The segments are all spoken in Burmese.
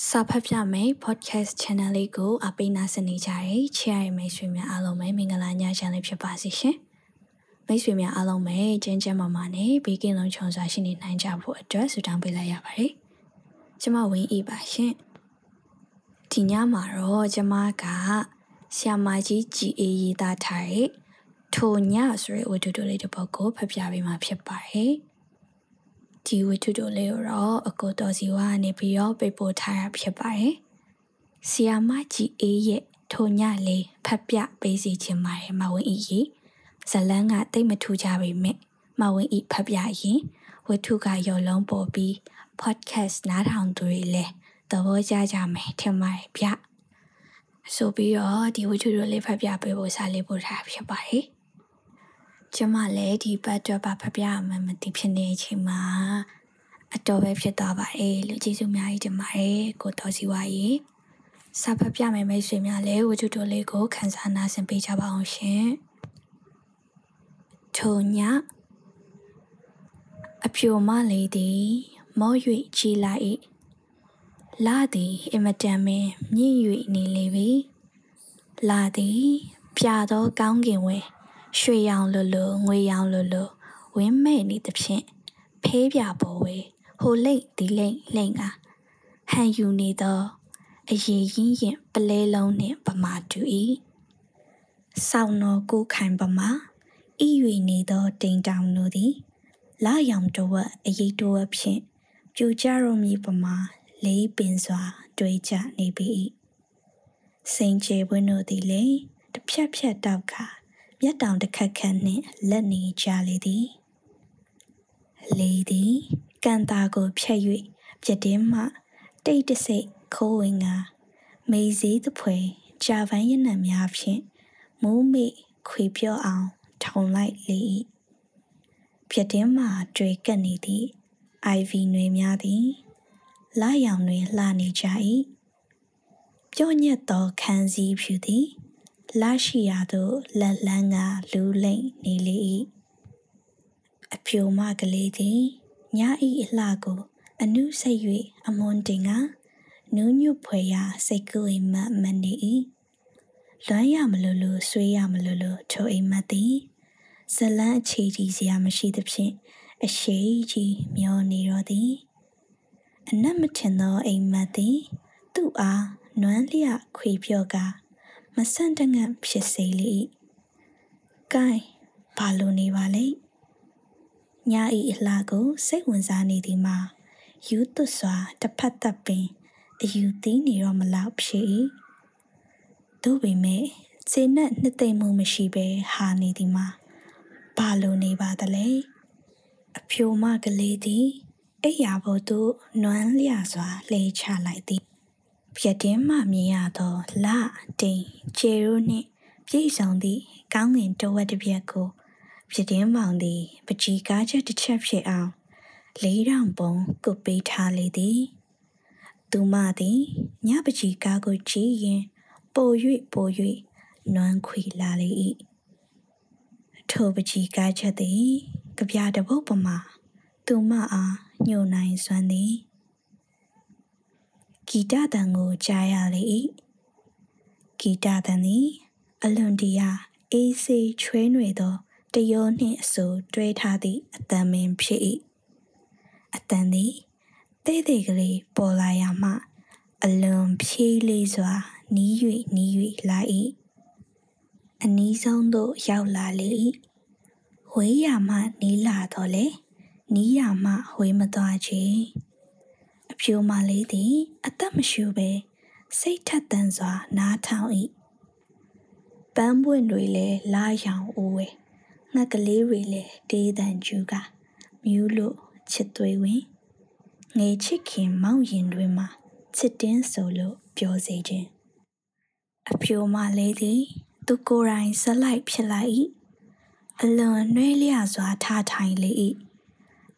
စာဖတ်ပြမယ် podcast channel လေးကိုအပိနာစနေကြတဲ့ချစ်ရမိတ်ဆွေများအားလုံးပဲမင်္ဂလာညချမ်းလေးဖြစ်ပါစေရှင်။မိတ်ဆွေများအားလုံးပဲကျန်းကျန်းမာမာနဲ့ဘေးကင်းလုံခြုံစွာရှိနေနိုင်ကြဖို့အတွက်ဆုတောင်းပေးလိုက်ရပါတယ်။ကျမဝင်းဤပါရှင်။ဒီညမှာတော့ကျမကဆ iam မကြီးကြည်အေးရေးသားထားတဲ့ထိုညဆိုတဲ့ဝတ္ထုတိုလေးတစ်ပုဒ်ကိုဖတ်ပြပေးမှာဖြစ်ပါတယ်။ ဒီဝတ္ထုတိုလေးကိုတော့အကိုတော်စီဝါကနေပြီးတော့ပိတ်ပို့ထားတာဖြစ်ပါတယ်။ဆီယာမကြီးအေးရဲ့ထိုညလေးဖတ်ပြပေးစီခြင်းပါတယ်မဝင်းဤကြီးဇလန်းကတိတ်မထူကြပေမဲ့မဝင်းဤဖတ်ပြရင်ဝတ္ထုကရော်လုံးပေါ်ပြီး podcast နားထောင်သူတွေလည်းသဘောကျကြမယ်ထင်ပါတယ်ဗျ။ဆိုပြီးတော့ဒီဝတ္ထုတိုလေးဖတ်ပြပေးဖို့စာလေးပို့ထားဖြစ်ပါတယ်။ ကျမလည်းဒီဘတ်တော့ပါဖပြရမှမသိဖြစ်နေချိန်မှာအတော်ပဲဖြစ်သွားပါတယ်လူကျေးဇူးများကြီးတင်ပါတယ်ကိုတော်စီဝါကြီးစာဖတ်ပြမယ်မိတ်ဆွေများလည်းဝတ္ထုတိုလေးကိုခန်းစားနာဆင်ပေးကြပါအောင်ရှင်ထိုညအပြိုမလေးသည်မော၍ကြီးလာ၏လာသည်အမတန်ပင်မြင့်၍နေလေပြီလာသည် ပြသောကောင်းကင်ဝဲ ရွှေရောင်လိုလိုငွေရောင်လိုလိုဝင်းမဲ့နေသဖြင့်ဖေးပြပေါ်ဝေဟိုလိမ့်ဒီလိမ့်လိမ့်ကဟန်ယူနေသောအရေးရင်းရင်ပလဲလုံးနှင့်ပမာတူ၏ဆောင်းတော်ကိုခိုင်ပမာဤ၍နေသောတိမ်တောင်တို့သည်လာရောင်တဝက်အရေးတဝက်ဖြင့်ပြူကြရုံမီပမာလေးပင်စွာ တွေးကြနေပြီစိန်ချေပွင့်တို့သည်လည်းတစ်ဖြက်ဖြက်တောက်က မျက်တောင်တစ်ခတ်ခတ်နှင့်လက်နေကြလေသည်လေသည်ကန်တာကိုဖြတ်၍ပြတင်းမှ တိတ်တဆိတ်ခိုးဝင်ကမေးစည်းသဖွယ်ကြာပန်းရနံများဖြင့်မူးမိခွေပြော့အောင်ထောင်လိုက်လေ၏ပြတင်းမှတွေ့ကပ်နေသည့် IV နွေများသည်လာရောင်တွင်လှနေကြ၏ပြော့ညက်သောခန်းစည်းဖြူသည် လရှိရာသို့လက်လန်းကလူးလိမ့်နေလေ၏အဖြိုမကလေးသည်ညဤအလှကို အနုစိတ်၍အမွန်တင်ကနူးညွတ်ဖွယ်ရာစိတ်ကူးအိမ်မက်မနေ၏လွမ်းရမလို့လို့ဆွေးရမလို့လို့ထိုအိမ်မက်သည်ဇလန်းအခြေကြီးစရာမရှိသဖြင့်အရှိကြီးမျောနေတော့သည်အနက်မထင်သောအိမ်မက်သည် သူ့အားနွမ်းလျခွေပြော့ကား မဆန့်တငန့်ဖြစ်စေလေ၏။ကဲဘာလို့နေပါလဲ။ညာဤအလှကိုစိတ်ဝင်စားနေသည်မှာယူသွစွာတစ်ဖက်သက်ပင်အယူသိနေတော့မလောက်ဖြစ်၏။သို့ပေမဲ့ခြေနဲ့နှစ်သိမ့်မှုမရှိဘဲဟာနေသည်မှာဘာလို့နေပါသလဲ။အဖြိုမကလေးသည်အိယာဘို့သို့နွမ်းလျစွာလှေချလိုက်သည် ပြတင်းမှမြင်ရသောလတိန်ကျေရိုးနှင့်ပြည့်စုံသည့်ကောင်းကင်တဝက်တစ်ပြက်ကိုပြတင်းမောင်သည်ပကြီးကားချက်တစ်ချက်ဖြစ်အောင်လေးတောင်ပုံကုတ်ပေးထားလေသည်သူမသည်ညပကြီးကားကိုကြည့်ရင်ပို၍ပို၍နွမ်းခွေလာလေ၏ထိုပကြီးကားချက်သည်ကြပြတပုတ်ပမာသူမအားညှို့နိုင်စွမ်းသည် ဂီတတန်ကိုကြားရလေ၏ဂီတတန်သည်အလွန်တရာအေးဆေးချွေးနွေသောတယောနှင့်အစိုးတွဲထားသည့်အတန်ပင်ဖြစ်၏အတန်သည်တိတ်တိတ်ကလေးပေါ်လာရမှအလွန်ဖြေးလေးစွာနီး၍နီး၍လာ၏အနီးဆုံးသို့ရောက်လာလေ၏ဝေးရမှနီးလာတော့လေနီးရမှဝေးမသွားချေအ ဖြိုမလေးသည် အသက်မရှူပဲစိတ်ထက်သန်စွာ နားထောင်၏ပန်းပွင့်တွေလည်းလာရောင်အိုးဝဲငှက်ကလေးတွေလည်းတေးတန်ကျူကမြူးလို့ချစ်သွေးဝင်ငေချစ်ခင်မောင်ရင်တွေမှာချစ်တင်းဆိုလို့ပြောစေခြင်းအဖြိုမလေးသည် သူကိုယ်တိုင်ဇက်လိုက်ဖြစ်လိုက်၏အလွန်နှွေးလျစွာထားထိုင်လေ၏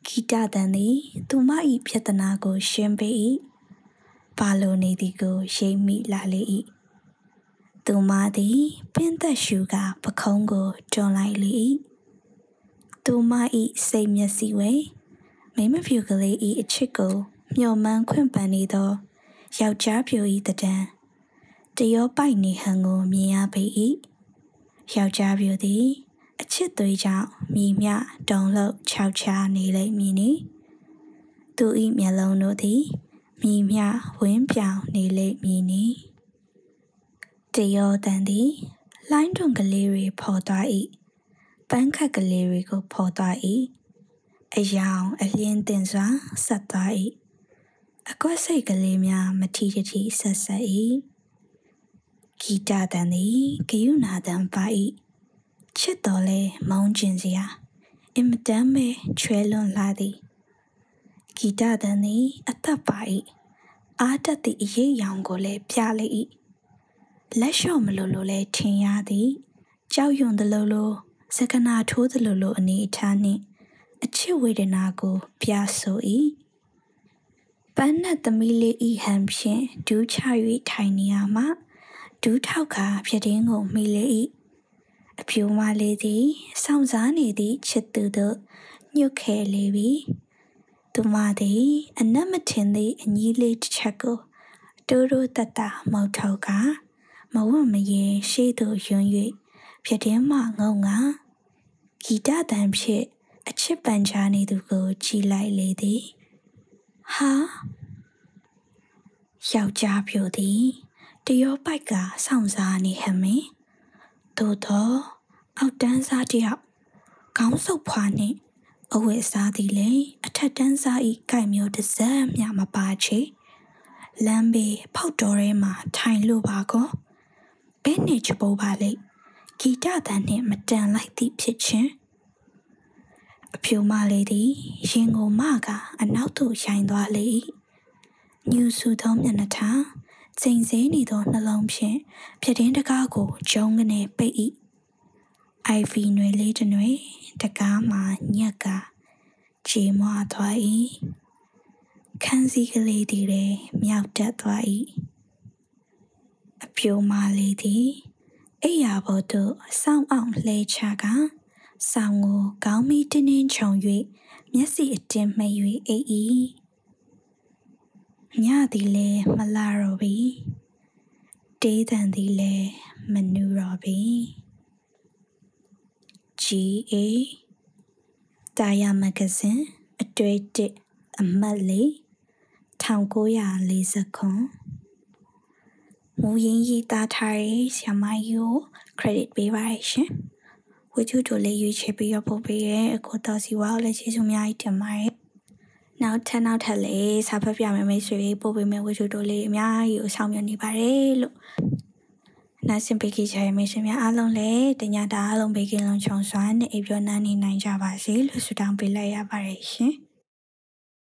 ဂီတတန်သည် သူမ၏ပြဿနာကို ရှင်းပေး၏ဘာလိုနေသည်ကိုရိပ်မိလာလေ၏သူမသည် ပင်သက်ရှူကပခုံးကိုတွန်းလိုက်လေ၏သူမ၏စိတ်မျက်စိဝဲမိမဖြူကလေး၏အချစ်ကိုမျှော်မှန်းခွင့်ပန်နေသောယောက်ျားပြိုဤတဒံတရောပိုက်နေဟန်ကိုမြင်ရပေ၏ယောက်ျားပြိုသည်အ ချစ်သွေးကြောင့်မြည်မြတုံလို့ခြောက်ချားနေလိမ့်မည်နီသူ၏မျက်လုံးတို့သည်မြည်မြဝင်းပြောင်နေလိမ့်မည်နီတရောတန်သည်လိုင်းတွန်ကလေးတွေဖော်သွား၏ပန်းခတ်ကလေးတွေကိုဖော်သွား၏အယောင်အလင်းတင်စွာဆက်သွား၏အကွက်စိတ်ကလေးများမထီတထီဆက်ဆက်၏ဂီတတန်သည်ဂယုနာတန်ပါ၏ ချစ်တော်လဲမုန်းကျင်စရာအင်မတန်ပဲချွဲလွန်လာသည်ဂီတတန်သည်အသက်ပါ၏အားတက်သည့်အရေးရောင်ကိုလည်းပြလေ၏လက်လျှော့မလို့လို့လဲထင်ရသည်ကြောက်ရွံ့သလိုလိုစကနာထိုးသလိုလိုအနေအထားနှင့်အချစ်ဝေဒနာကိုပြဆို၏ပန်းနတ်သမီးလေးဤဟန်ဖြင့်ဒူးချ၍ထိုင်နေရမှဒူးထောက်ခါဖြစ်တင်းကိုမိလေ၏ အဖြူမလေးသည်စောင့်စားနေသည့်ချစ်သူတို့ညှုတ်ခဲလေပြီသူမသည် အနက်မထင်သည့်အကြီးလေးတစ်ချက်ကိုတိုးတိုးတတမောက်ထောက်ကမဝတ်မရင်ရှေ့သို့ယွန်း၍ဖြစ်တင်းမှငုံငါဂီတတန်ဖြင့်အချစ်ပန်ချာနေသူကိုကြည်လိုက်လေသည်ဟာယောက်ျားပြိုသည်တရောပိုက်ကစောင့်စားနေဟမင်း သို့တော့အောက်တန်းစားတယောက်ခေါင်းဆုပ်ဖွာနှင့်အဝတ်စားသည်လည်းအထက်တန်းစားဤကြိုက်မျိုးတစ်စက်မျှမပါချေလမ်းဘေးဖောက်တော်ထဲမှာထိုင်လို့ပါကောဘယ်နဲ့ချပိုးပါလိမ့်ဂီတတန်နှင့်မတန်လိုက်သည့်ဖြစ်ချင်းအဖြူမလေးသည်ရင်ကိုမကအနောက်သို့ရိုင်းသွားလေညူဆူသောမျက်နှာထား စိန်စဲနေသောနှလုံးဖြင့်ပြတင်းတကားကိုဂျုံကနေပိတ်၏အိုင်ဗီနွေလေးတစ်နွေတကားမှာညက်ကခြေမွားသွား၏ခန်းစည်းကလေးတည်တဲ့မြောက်တက်သွား၏အပြိုမလေးသည်အိယာဘော်သို့စောင်းအောင်လှဲချကဆောင်းကိုကောင်းမီတင်းတင်းခြုံ၍မျက်စိအတင်းမှိတ်၍အိပ်၏ ညသည်လည်းမလာတော့ပြီတေးတန်သည်လည်းမနူတော့ပြီ GA တာယာမဂဇင်းအတွေ့တစ်အမှတ်လေး1940ခုမူရင်းရေးသားထားတဲ့ဆ iam မကြီးကို credit ပေးပါရရှင်ဝတ္ထုတို့လေးရွေးချယ်ပြီးတော့ပို့ပေးရဲအခုတော်စီဝါကိုလည်းကျေးဇူးအများကြီးတင်ပါတယ် နောက်ထပ်နောက်ထပ်လေးစာဖတ်ပြမယ်မိတ်ဆွေပို့ပေးမယ်ဝတ္ထုတို့လေးအများကြီးကိုဆောင်ရွက်နေပါတယ်လို့နာစင်ပေကြီးချရဲ့မိတ်ဆွေများအားလုံးလည်းတညတာအားလုံးဘေကင်းလုံးချုံစွာနဲ့အိပ်ပျော်နှမ်းနေနိုင်ကြပါစေလို့ဆုတောင်းပေးလိုက်ရပါတယ်ရှင်။